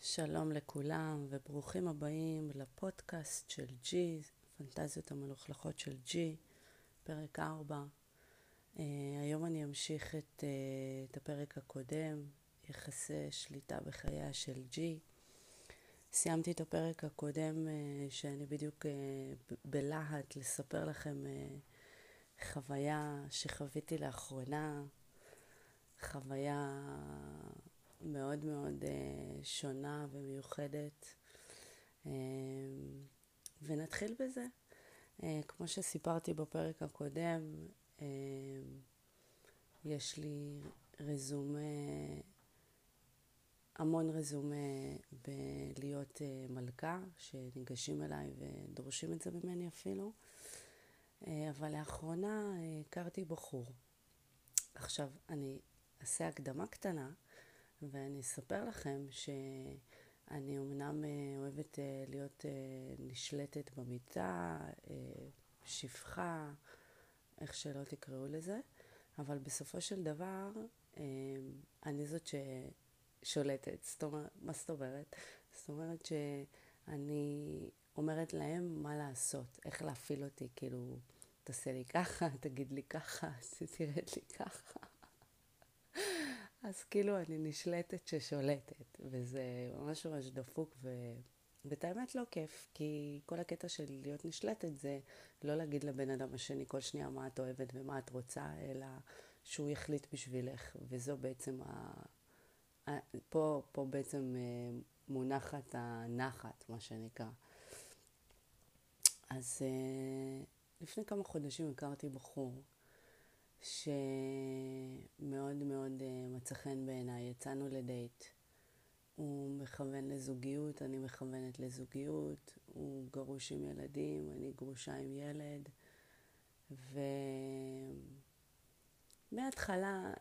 שלום לכולם וברוכים הבאים לפודקאסט של ג'י, פנטזיות המלוכלכות של ג'י, פרק 4. Uh, היום אני אמשיך את, uh, את הפרק הקודם, יחסי שליטה בחייה של ג'י. סיימתי את הפרק הקודם uh, שאני בדיוק uh, בלהט לספר לכם uh, חוויה שחוויתי לאחרונה, חוויה מאוד מאוד שונה ומיוחדת. ונתחיל בזה. כמו שסיפרתי בפרק הקודם, יש לי רזומה, המון רזומה בלהיות uh, מלכה, שניגשים אליי ודורשים את זה ממני אפילו. Uh, אבל לאחרונה הכרתי בחור. עכשיו, אני אעשה הקדמה קטנה. ואני אספר לכם שאני אמנם אה, אוהבת אה, להיות אה, נשלטת במיטה, שפחה, איך שלא תקראו לזה, אבל בסופו של דבר אני זאת ששולטת. זאת אומרת, מה זאת אומרת? זאת אומרת שאני אומרת להם מה לעשות, איך להפעיל אותי, כאילו, תעשה לי ככה, תגיד לי ככה, תרד לי ככה. אז כאילו אני נשלטת ששולטת, וזה ממש ממש דפוק, ו... ואת האמת לא כיף, כי כל הקטע של להיות נשלטת זה לא להגיד לבן אדם השני כל שנייה מה את אוהבת ומה את רוצה, אלא שהוא יחליט בשבילך, וזו בעצם ה... פה, פה בעצם אה, מונחת הנחת, מה שנקרא. אז אה, לפני כמה חודשים הכרתי בחור שמאוד מאוד מצא חן בעיניי. יצאנו לדייט. הוא מכוון לזוגיות, אני מכוונת לזוגיות. הוא גרוש עם ילדים, אני גרושה עם ילד. ומההתחלה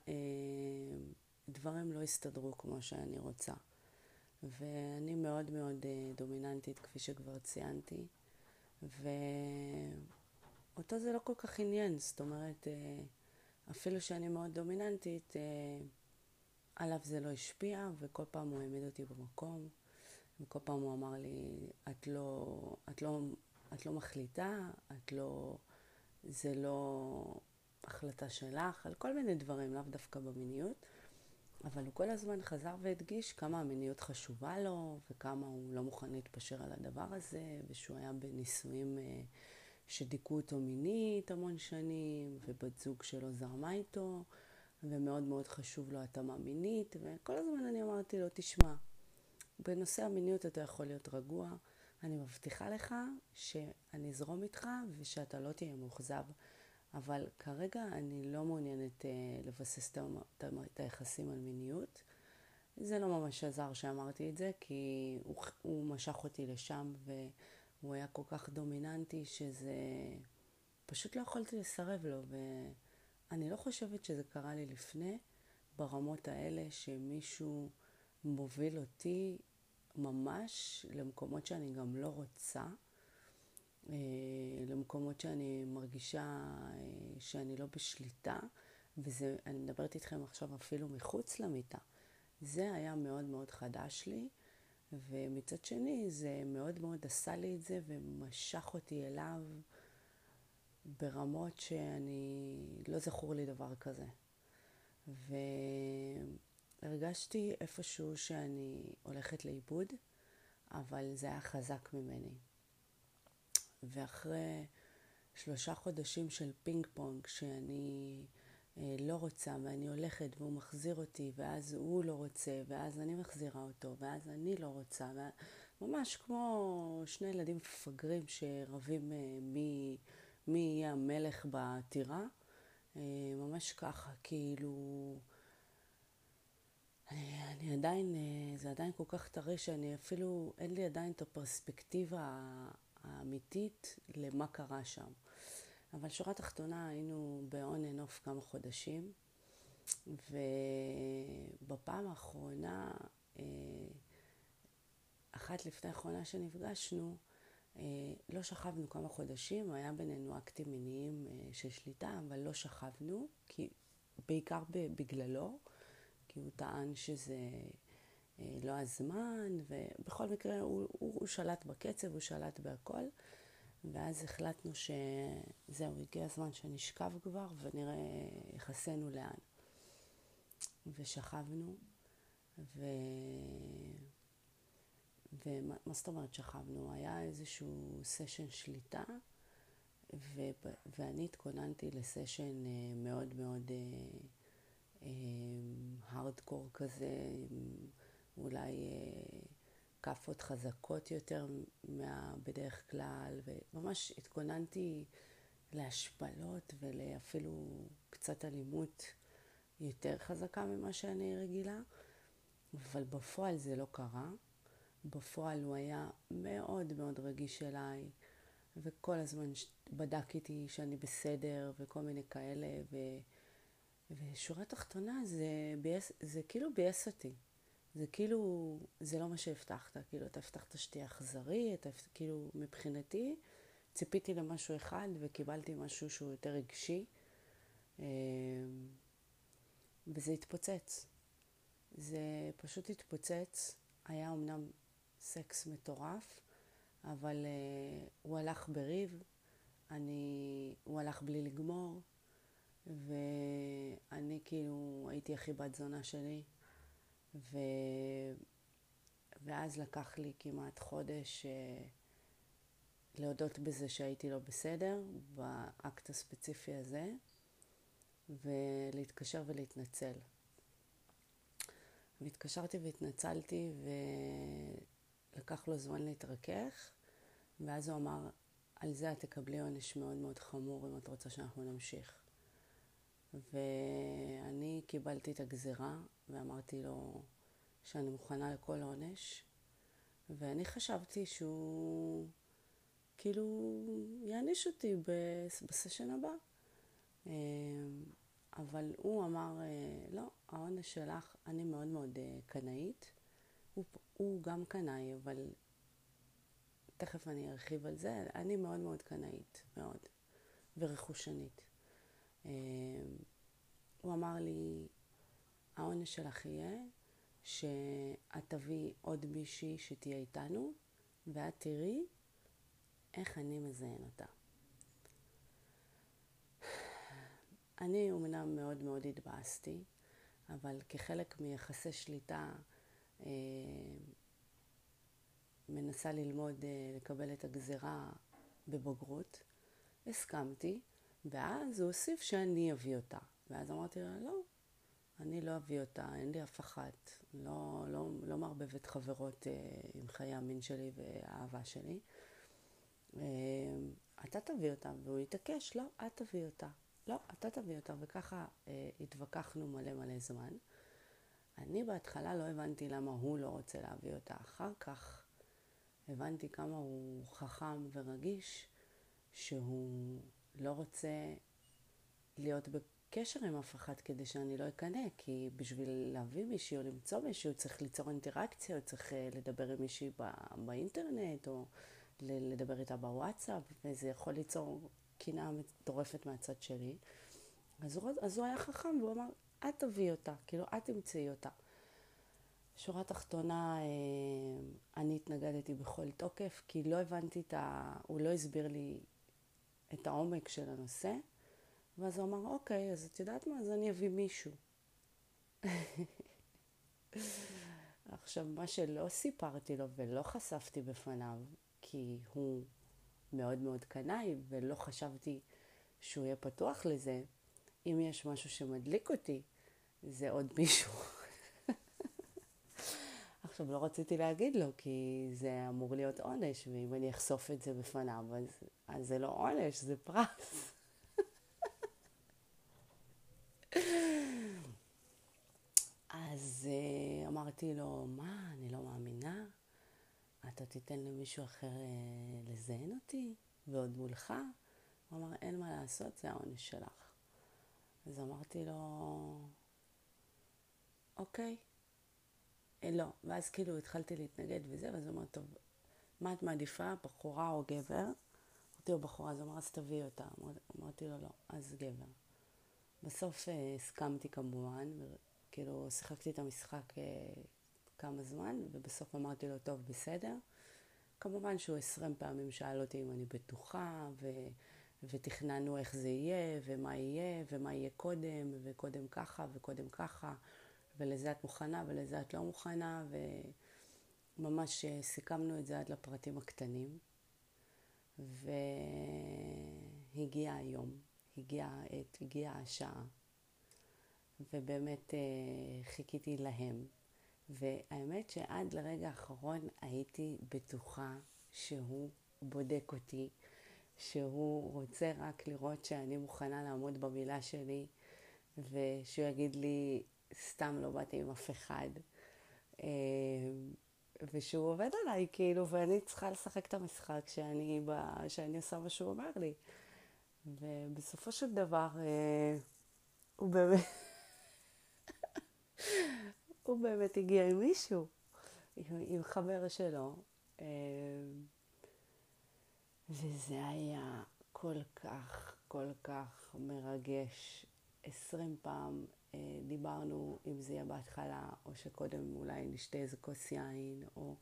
דברים לא הסתדרו כמו שאני רוצה. ואני מאוד מאוד uh, דומיננטית, כפי שכבר ציינתי. ואותו זה לא כל כך עניין, זאת אומרת, uh, אפילו שאני מאוד דומיננטית, אה, עליו זה לא השפיע, וכל פעם הוא העמיד אותי במקום, וכל פעם הוא אמר לי, את לא, את לא, את לא מחליטה, את לא, זה לא החלטה שלך, על כל מיני דברים, לאו דווקא במיניות. אבל הוא כל הזמן חזר והדגיש כמה המיניות חשובה לו, וכמה הוא לא מוכן להתפשר על הדבר הזה, ושהוא היה בנישואים... אה, שדיכאו אותו מינית המון שנים, ובת זוג שלו זרמה איתו, ומאוד מאוד חשוב לו התאמה מינית, וכל הזמן אני אמרתי לו, תשמע, בנושא המיניות אתה יכול להיות רגוע, אני מבטיחה לך שאני אזרום איתך ושאתה לא תהיה מאוכזב, אבל כרגע אני לא מעוניינת uh, לבסס את היחסים על מיניות. זה לא ממש עזר שאמרתי את זה, כי הוא, הוא משך אותי לשם, ו... הוא היה כל כך דומיננטי שזה... פשוט לא יכולתי לסרב לו, ואני לא חושבת שזה קרה לי לפני, ברמות האלה שמישהו מוביל אותי ממש למקומות שאני גם לא רוצה, אה, למקומות שאני מרגישה אה, שאני לא בשליטה, ואני מדברת איתכם עכשיו אפילו מחוץ למיטה. זה היה מאוד מאוד חדש לי. ומצד שני, זה מאוד מאוד עשה לי את זה ומשך אותי אליו ברמות שאני, לא זכור לי דבר כזה. והרגשתי איפשהו שאני הולכת לאיבוד, אבל זה היה חזק ממני. ואחרי שלושה חודשים של פינג פונג, שאני אה, לא רוצה ואני הולכת והוא מחזיר אותי ואז הוא לא רוצה ואז אני מחזירה אותו ואז אני לא רוצה ממש כמו שני ילדים מפגרים שרבים אה, מי, מי יהיה המלך בטירה אה, ממש ככה כאילו אני, אני עדיין, זה עדיין כל כך טרי שאני אפילו, אין לי עדיין את הפרספקטיבה האמיתית למה קרה שם. אבל שורה תחתונה, היינו and off כמה חודשים, ובפעם האחרונה, אה, אחת לפני האחרונה שנפגשנו, לא שכבנו כמה חודשים, היה בינינו אקטים מיניים של שליטה, אבל לא שכבנו, כי בעיקר בגללו, כי הוא טען שזה לא הזמן, ובכל מקרה הוא, הוא, הוא שלט בקצב, הוא שלט בהכל. ואז החלטנו שזהו, הגיע הזמן שנשכב כבר ונראה יחסינו לאן. ושכבנו, ו... ומה זאת אומרת שכבנו? היה איזשהו סשן שליטה, ו... ואני התכוננתי לסשן אה, מאוד מאוד הארדקור אה, אה, כזה, אולי כאפות חזקות יותר מבדרך כלל, וממש התכוננתי להשפלות ולאפילו קצת אלימות יותר חזקה ממה שאני רגילה, אבל בפועל זה לא קרה. בפועל הוא היה מאוד מאוד רגיש אליי, וכל הזמן בדק איתי שאני בסדר, וכל מיני כאלה, ו... ושורה תחתונה זה, בייס, זה כאילו ביאס אותי. זה כאילו, זה לא מה שהבטחת, כאילו, אתה הבטחת שתהיה אכזרי, אתה, כאילו, מבחינתי, ציפיתי למשהו אחד וקיבלתי משהו שהוא יותר רגשי, אמ, וזה התפוצץ. זה פשוט התפוצץ, היה אמנם סקס מטורף, אבל uh, הוא הלך בריב, אני, הוא הלך בלי לגמור, ואני כאילו הייתי הכי בת זונה שלי. ו... ואז לקח לי כמעט חודש אה, להודות בזה שהייתי לא בסדר, באקט הספציפי הזה, ולהתקשר ולהתנצל. והתקשרתי והתנצלתי, ולקח לו זמן להתרכך, ואז הוא אמר, על זה את תקבלי עונש מאוד מאוד חמור אם את רוצה שאנחנו נמשיך. ואני קיבלתי את הגזירה ואמרתי לו שאני מוכנה לכל עונש, ואני חשבתי שהוא כאילו יעניש אותי בסשן הבא. אה, אבל הוא אמר, אה, לא, העונש שלך, אני מאוד מאוד אה, קנאית. הוא, הוא גם קנאי, אבל תכף אני ארחיב על זה. אני מאוד מאוד קנאית, מאוד, ורכושנית. הוא אמר לי, העונש שלך יהיה שאת תביאי עוד מישהי שתהיה איתנו, ואת תראי איך אני מזיין אותה. אני אומנם מאוד מאוד התבאסתי, אבל כחלק מיחסי שליטה אה, מנסה ללמוד אה, לקבל את הגזירה בבוגרות, הסכמתי, ואז הוא הוסיף שאני אביא אותה. ואז אמרתי לה, לא, אני לא אביא אותה, אין לי אף אחת. לא, לא, לא מערבבת חברות אה, עם חיי המין שלי והאהבה שלי. אה, אתה תביא אותה, והוא התעקש, לא, את תביא אותה. לא, אתה תביא אותה, וככה אה, התווכחנו מלא מלא זמן. אני בהתחלה לא הבנתי למה הוא לא רוצה להביא אותה. אחר כך הבנתי כמה הוא חכם ורגיש, שהוא לא רוצה להיות קשר עם אף אחד כדי שאני לא אקנא, כי בשביל להביא מישהי או למצוא מישהו צריך ליצור אינטראקציה, או צריך אה, לדבר עם מישהי באינטרנט, או לדבר איתה בוואטסאפ, וזה יכול ליצור קנאה מטורפת מהצד שלי. אז הוא, אז הוא היה חכם והוא אמר, את תביאי אותה, כאילו, את תמצאי אותה. שורה תחתונה, אה, אני התנגדתי בכל תוקף, כי לא הבנתי את ה... הוא לא הסביר לי את העומק של הנושא. ואז הוא אמר, אוקיי, אז את יודעת מה? אז אני אביא מישהו. עכשיו, מה שלא סיפרתי לו ולא חשפתי בפניו, כי הוא מאוד מאוד קנאי ולא חשבתי שהוא יהיה פתוח לזה, אם יש משהו שמדליק אותי, זה עוד מישהו. עכשיו, לא רציתי להגיד לו, כי זה אמור להיות עונש, ואם אני אחשוף את זה בפניו, אז, אז זה לא עונש, זה פרס. אז uh, אמרתי לו, מה, אני לא מאמינה? אתה תיתן למישהו אחר uh, לזיין אותי, ועוד מולך? הוא אמר, אין מה לעשות, זה העונש שלך. אז אמרתי לו, אוקיי. אה, לא, ואז כאילו התחלתי להתנגד וזה, ואז הוא אמר, טוב, מה את מעדיפה, בחורה או גבר? אמרתי לו בחורה, אז הוא אמר, אז תביאי אותה. אמרתי לו, לא, אז גבר. בסוף אה, הסכמתי כמובן, כאילו שיחקתי את המשחק אה, כמה זמן, ובסוף אמרתי לו, טוב, בסדר. כמובן שהוא עשרים פעמים שאל אותי אם אני בטוחה, ו... ותכננו איך זה יהיה, ומה יהיה, ומה יהיה קודם, וקודם ככה, וקודם ככה, ולזה את מוכנה, ולזה את לא מוכנה, וממש אה, סיכמנו את זה עד לפרטים הקטנים. והגיע היום, הגיעה העת, הגיעה השעה, ובאמת אה, חיכיתי להם. והאמת שעד לרגע האחרון הייתי בטוחה שהוא בודק אותי, שהוא רוצה רק לראות שאני מוכנה לעמוד במילה שלי, ושהוא יגיד לי, סתם לא באתי עם אף אחד. אה, ושהוא עובד עליי, כאילו, ואני צריכה לשחק את המשחק שאני, ב... שאני עושה מה שהוא אומר לי. ובסופו של דבר, אה, הוא באמת, הוא באמת הגיע עם מישהו, עם, עם חבר שלו. אה, וזה היה כל כך, כל כך מרגש. עשרים פעם דיברנו אם זה יהיה בהתחלה, או שקודם אולי נשתה איזה כוס יין, או...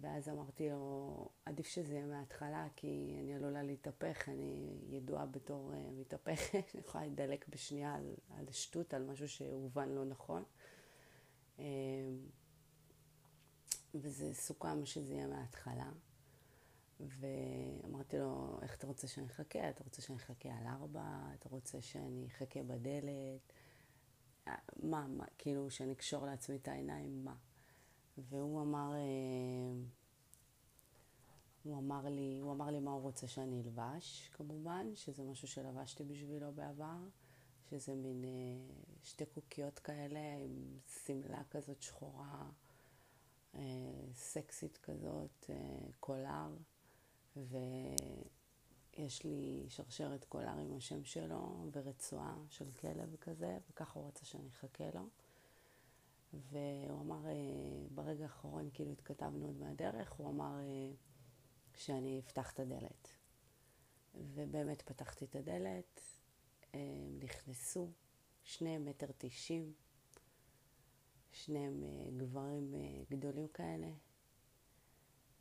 ואז אמרתי לו, עדיף שזה יהיה מההתחלה, כי אני עלולה להתהפך, אני ידועה בתור uh, מתהפכת, אני יכולה לדלק בשנייה על, על שטות, על משהו שהובן לא נכון. Uh, וזה סוכם שזה יהיה מההתחלה. ואמרתי לו, איך אתה רוצה שאני אחכה? אתה רוצה שאני אחכה על ארבע? אתה רוצה שאני אחכה בדלת? מה, מה, כאילו, שאני אקשור לעצמי את העיניים, מה? והוא אמר, אה, הוא אמר לי, הוא אמר לי מה הוא רוצה שאני אלבש, כמובן, שזה משהו שלבשתי בשבילו בעבר, שזה מין אה, שתי קוקיות כאלה עם שמלה כזאת שחורה, אה, סקסית כזאת, קולר, ו... יש לי שרשרת קולר עם השם שלו ורצועה של כלב כזה, וככה הוא רצה שאני אחכה לו. והוא אמר, אה, ברגע האחרון, כאילו התכתבנו עוד מהדרך, הוא אמר אה, שאני אפתח את הדלת. ובאמת פתחתי את הדלת, הם אה, נכנסו, שניהם מטר תשעים, שניהם גברים גדולים כאלה,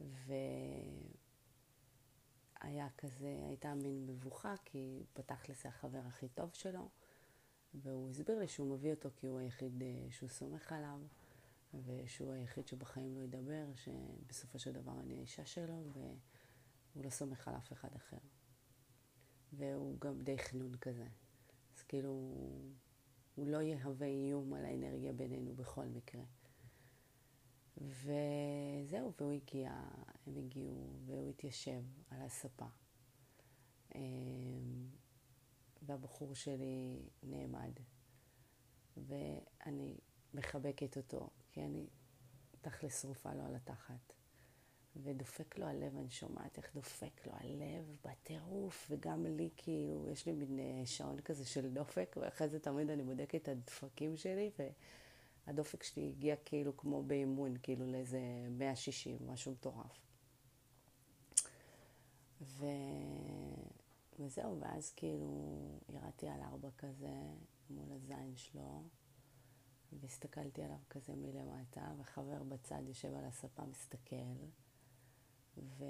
ו... היה כזה, הייתה מין מבוכה, כי פתח לזה החבר הכי טוב שלו, והוא הסביר לי שהוא מביא אותו כי הוא היחיד אה, שהוא סומך עליו, ושהוא היחיד שבחיים לא ידבר, שבסופו של דבר אני האישה שלו, והוא לא סומך על אף אחד אחר. והוא גם די חנון כזה. אז כאילו, הוא לא יהווה איום על האנרגיה בינינו בכל מקרה. וזהו, והוא הגיע, הם הגיעו, והוא התיישב על הספה. אמ, והבחור שלי נעמד, ואני מחבקת אותו, כי אני תכלס שרופה לו על התחת. ודופק לו הלב, אני שומעת איך דופק לו הלב בטירוף, וגם לי כאילו, יש לי מין אה, שעון כזה של דופק, ואחרי זה תמיד אני בודקת את הדפקים שלי, ו... הדופק שלי הגיע כאילו כמו באימון, כאילו לאיזה 160, משהו מטורף. ו... וזהו, ואז כאילו ירדתי על ארבע כזה מול הזין שלו, והסתכלתי עליו כזה מלמטה, וחבר בצד יושב על הספה מסתכל, ו...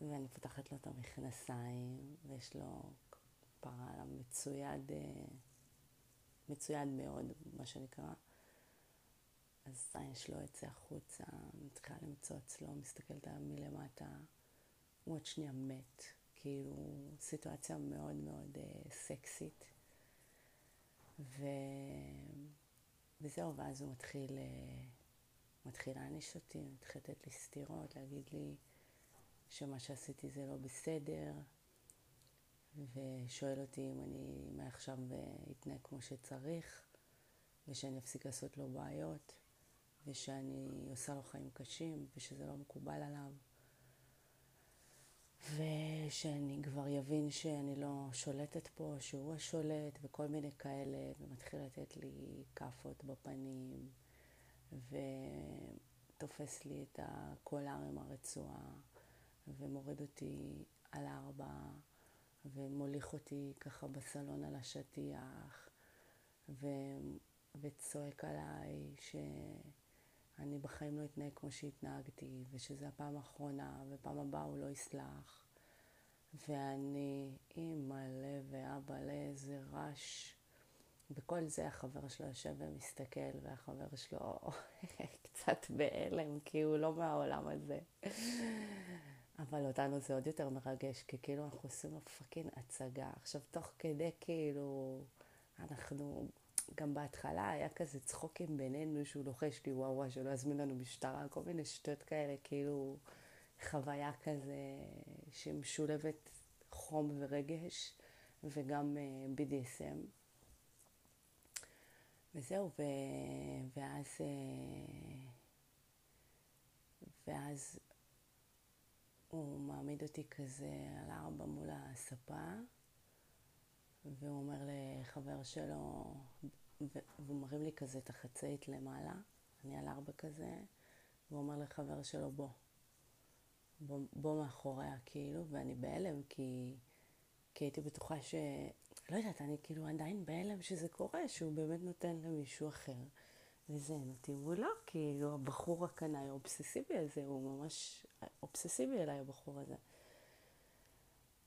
ואני פותחת לו את המכנסיים, ויש לו פרה מצויד... אה, מצוין מאוד, מה שנקרא. אז זין שלו יוצא החוצה, מתחילה למצוא אצלו, מסתכלת עליו מלמטה, הוא עוד שנייה מת, כאילו סיטואציה מאוד מאוד uh, סקסית. ו... וזהו, ואז הוא מתחיל, uh, מתחיל להעניש אותי, מתחיל לתת לי סטירות, להגיד לי שמה שעשיתי זה לא בסדר, ושואל אותי אם אני מעכשיו אתנהג כמו שצריך, ושאני אפסיק לעשות לו בעיות, ושאני עושה לו חיים קשים, ושזה לא מקובל עליו, ושאני כבר יבין שאני לא שולטת פה, שהוא השולט, וכל מיני כאלה, ומתחיל לתת לי כאפות בפנים, ו... תופס לי את הקולר עם הרצועה, ומוריד אותי על ארבע, ומוליך אותי ככה בסלון על השטיח, ו... וצועק עליי שאני בחיים לא אתנהג כמו שהתנהגתי, ושזו הפעם האחרונה, ופעם הבאה הוא לא יסלח. ואני אימא'לה ואבא'לה, איזה רעש. וכל זה החבר שלו יושב ומסתכל, והחבר שלו קצת בהלם, כי הוא לא מהעולם הזה. אבל אותנו זה עוד יותר מרגש, כי כאילו אנחנו עושים לו פאקינג הצגה. עכשיו, תוך כדי כאילו, אנחנו, גם בהתחלה היה כזה צחוקים בינינו שהוא לוחש לי, וואו וואו, שלא יזמין לנו משטרה, כל מיני שטויות כאלה, כאילו חוויה כזה שמשולבת חום ורגש, וגם uh, BDSM. וזהו, ו... ואז, uh, ואז הוא מעמיד אותי כזה על ארבע מול הספה, והוא אומר לחבר שלו, והוא מרים לי כזה את החצאית למעלה, אני על ארבע כזה, והוא אומר לחבר שלו, בוא, בוא, בוא מאחוריה, כאילו, ואני בהלם, כי, כי הייתי בטוחה ש... לא יודעת, אני כאילו עדיין בהלם שזה קורה, שהוא באמת נותן למישהו אחר. לזיין אותי, והוא לא, כאילו, הבחור הקנאי האובססיבי הזה, הוא ממש אובססיבי אליי, הבחור הזה.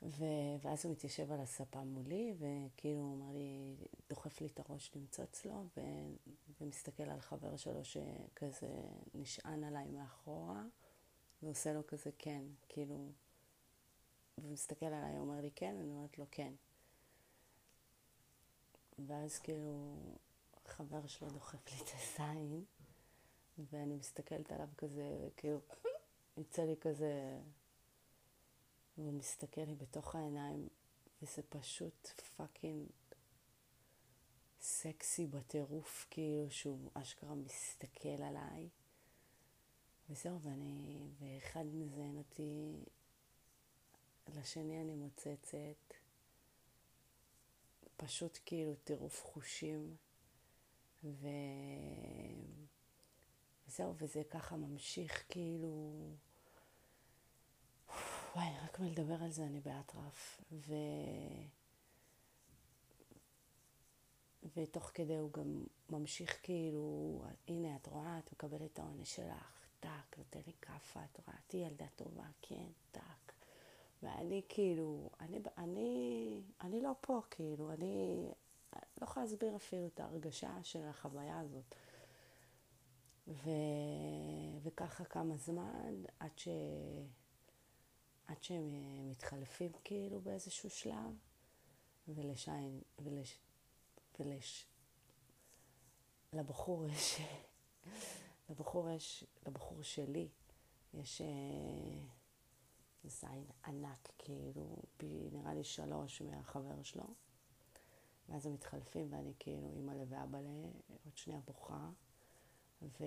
ו... ואז הוא מתיישב על הספה מולי, וכאילו הוא אומר לי, דוחף לי את הראש למצוץ לו, ו... ומסתכל על חבר שלו שכזה נשען עליי מאחורה, ועושה לו כזה כן, כאילו, ומסתכל עליי, הוא אומר לי כן, ואני אומרת לו כן. ואז כאילו חבר שלו דוחף לי את הזין, ואני מסתכלת עליו כזה, כאילו, יוצא לי כזה, והוא מסתכל לי בתוך העיניים, וזה פשוט פאקינג סקסי בטירוף, כאילו שהוא אשכרה מסתכל עליי. וזהו, ואני, ואחד מזיין אותי, לשני אני מוצצת, פשוט כאילו טירוף חושים. ו... וזהו, וזה ככה ממשיך כאילו... וואי, רק מלדבר על זה אני באטרף. ו... ותוך כדי הוא גם ממשיך כאילו, הנה, את רואה, את מקבלת את העונש שלך, טאק, נותן לי כאפה, את רואה, תהיי ילדה טובה, כן, טאק. ואני כאילו, אני, אני, אני לא פה, כאילו, אני, לא יכולה להסביר אפילו את ההרגשה של החוויה הזאת. ו... וככה כמה זמן, עד, ש... עד שהם מתחלפים כאילו באיזשהו שלב, ולשיין, ולש... ולש... לבחור יש, לבחור יש, לבחור שלי, יש אה, זין ענק, כאילו, פי נראה לי שלוש מהחבר שלו. ואז הם מתחלפים, ואני כאילו אימא ואבא לעוד שנייה בוכה. ו...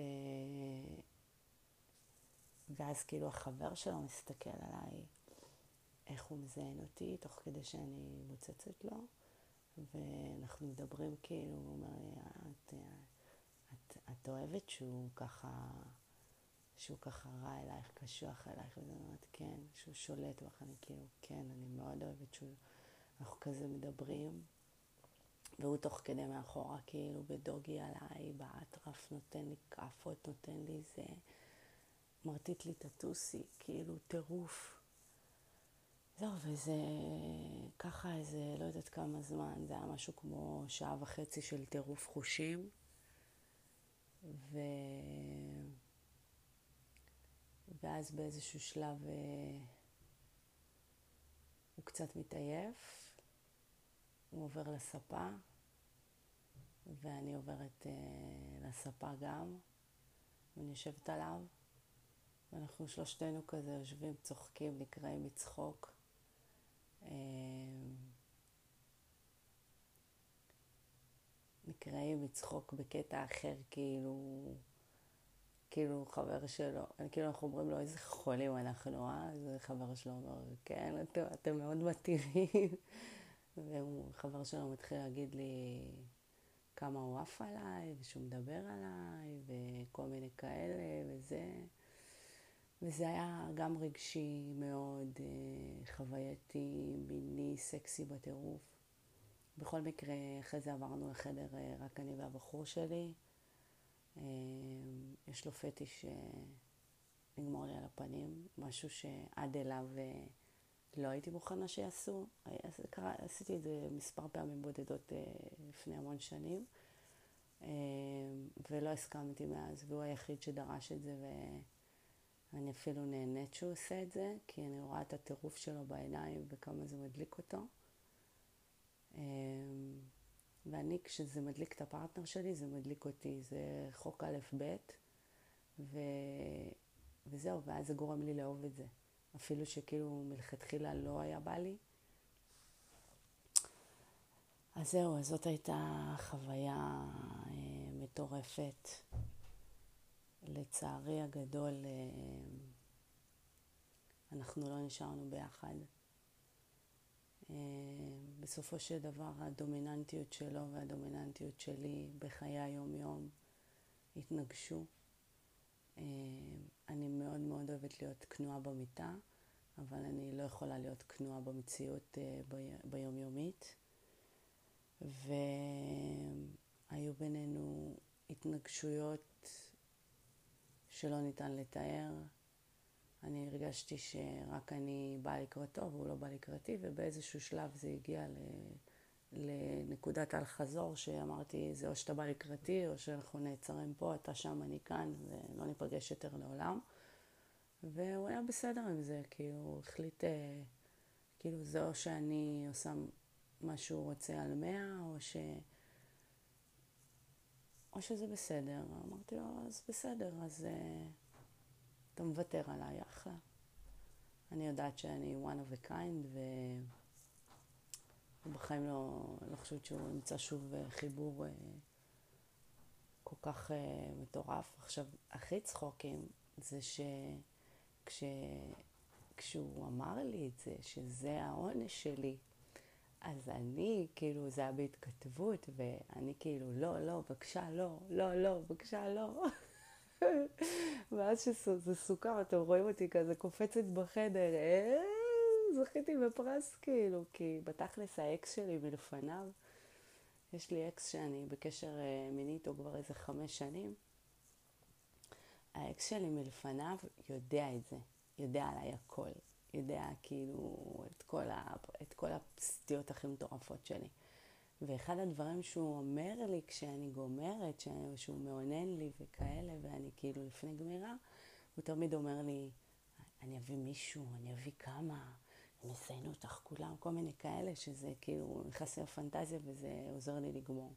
ואז כאילו החבר שלו מסתכל עליי, איך הוא מזיין אותי, תוך כדי שאני מוצצת לו, ואנחנו מדברים כאילו, הוא אומר לי, את, את, את אוהבת שהוא ככה, שהוא ככה רע אלייך, קשוח אלייך, ואני אומרת, כן, שהוא שולט בך, אני כאילו, כן, אני מאוד אוהבת שהוא, אנחנו כזה מדברים. והוא תוך כדי מאחורה, כאילו בדוגי עליי, באטרף, נותן לי כאפות, נותן לי זה, מרטיט לי את הטוסי, כאילו טירוף. זהו, וזה ככה איזה, לא יודעת כמה זמן, זה היה משהו כמו שעה וחצי של טירוף חושים. ו... ואז באיזשהו שלב אה, הוא קצת מתעייף, הוא עובר לספה, ואני עוברת אה, לספה גם, ואני יושבת עליו, ואנחנו שלושתנו כזה יושבים, צוחקים, נקראים מצחוק. אה, נקראים מצחוק בקטע אחר, כאילו, כאילו חבר שלו, כאילו אנחנו אומרים לו איזה חולים אנחנו, אה? אז חבר שלו אומר, כן, אתם, אתם מאוד מתאימים. וחבר שלו מתחיל להגיד לי כמה הוא עף עליי, ושהוא מדבר עליי, וכל מיני כאלה, וזה. וזה היה גם רגשי מאוד, אה, חווייתי, מיני, סקסי בטירוף. בכל מקרה, אחרי זה עברנו לחדר אה, רק אני והבחור שלי. אה, יש לו פטיש לגמור לי על הפנים, משהו שעד אליו לא הייתי מוכנה שיעשו. עשיתי את זה מספר פעמים בודדות לפני המון שנים, ולא הסכמתי מאז, והוא היחיד שדרש את זה. ו... אני אפילו נהנית שהוא עושה את זה, כי אני רואה את הטירוף שלו בעיניים וכמה זה מדליק אותו. אמ, ואני, כשזה מדליק את הפרטנר שלי, זה מדליק אותי, זה חוק א'-ב', ו... וזהו, ואז זה גורם לי לאהוב את זה. אפילו שכאילו מלכתחילה לא היה בא לי. אז זהו, אז זאת הייתה חוויה אה, מטורפת. לצערי הגדול, אה, אנחנו לא נשארנו ביחד. אה, בסופו של דבר הדומיננטיות שלו והדומיננטיות שלי בחיי היום-יום התנגשו. אה, אני מאוד מאוד אוהבת להיות כנועה במיטה, אבל אני לא יכולה להיות כנועה במציאות ביומיומית. והיו בינינו התנגשויות שלא ניתן לתאר. אני הרגשתי שרק אני באה לקראתו והוא לא בא לקראתי, ובאיזשהו שלב זה הגיע ל... לנקודת אל-חזור, שאמרתי, זה או שאתה בא לקראתי, או שאנחנו נעצרים פה, אתה שם, אני כאן, ולא ניפגש יותר לעולם. והוא היה בסדר עם זה, כי הוא החליט, אה, כאילו, זה או שאני עושה מה שהוא רוצה על מאה, או ש... או שזה בסדר. אמרתי לו, אז בסדר, אז uh, אתה מוותר עליי, אחלה. אני יודעת שאני one of a kind, ובחיים לא, לא חושבת שהוא ימצא שוב uh, חיבור uh, כל כך uh, מטורף. עכשיו, הכי צחוקים זה שכשהוא אמר לי את זה, שזה העונש שלי, אז אני, כאילו, זה היה בהתכתבות, ואני כאילו, לא, לא, בבקשה, לא, לא, לא, בבקשה, לא. ואז שזה סוכם, אתם רואים אותי כזה קופצת בחדר, אה, זכיתי בפרס, כאילו, כי בתכלס האקס שלי מלפניו, יש לי אקס שאני בקשר אה, מיני איתו כבר איזה חמש שנים. האקס שלי מלפניו יודע את זה, יודע עליי הכל. יודע כאילו את כל, ה, את כל הסטיות הכי מטורפות שלי. ואחד הדברים שהוא אומר לי כשאני גומרת, שהוא מעונן לי וכאלה, ואני כאילו לפני גמירה, הוא תמיד אומר לי, אני אביא מישהו, אני אביא כמה, הם יזיינו אותך כולם, כל מיני כאלה, שזה כאילו נכנס לי לפנטזיה וזה עוזר לי לגמור.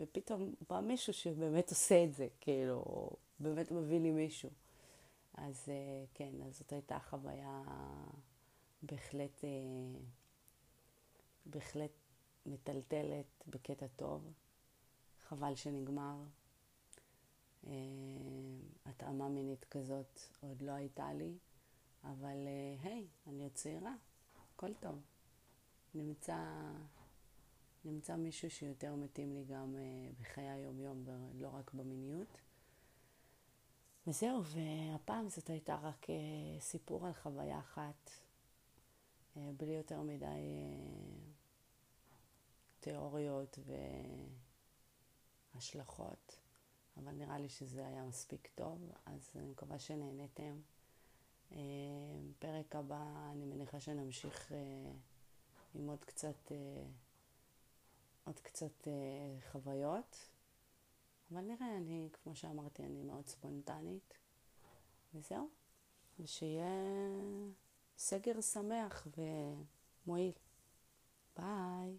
ופתאום בא מישהו שבאמת עושה את זה, כאילו, באמת מביא לי מישהו. אז אה, כן, אז זאת הייתה חוויה בהחלט, אה, בהחלט מטלטלת בקטע טוב. חבל שנגמר. אה, התאמה מינית כזאת עוד לא הייתה לי, אבל היי, אני עוד צעירה, הכל טוב. נמצא, נמצא מישהו שיותר מתאים לי גם בחיי היום-יום ולא רק במיניות. וזהו, והפעם זאת הייתה רק uh, סיפור על חוויה אחת, בלי יותר מדי תיאוריות והשלכות, אבל נראה לי שזה היה מספיק טוב, אז אני מקווה שנהניתם. Uh, פרק הבא, אני מניחה שנמשיך uh, עם עוד קצת, uh, עוד קצת חוויות. אבל נראה, אני, כמו שאמרתי, אני מאוד ספונטנית, וזהו. ושיהיה סגר שמח ומועיל. ביי.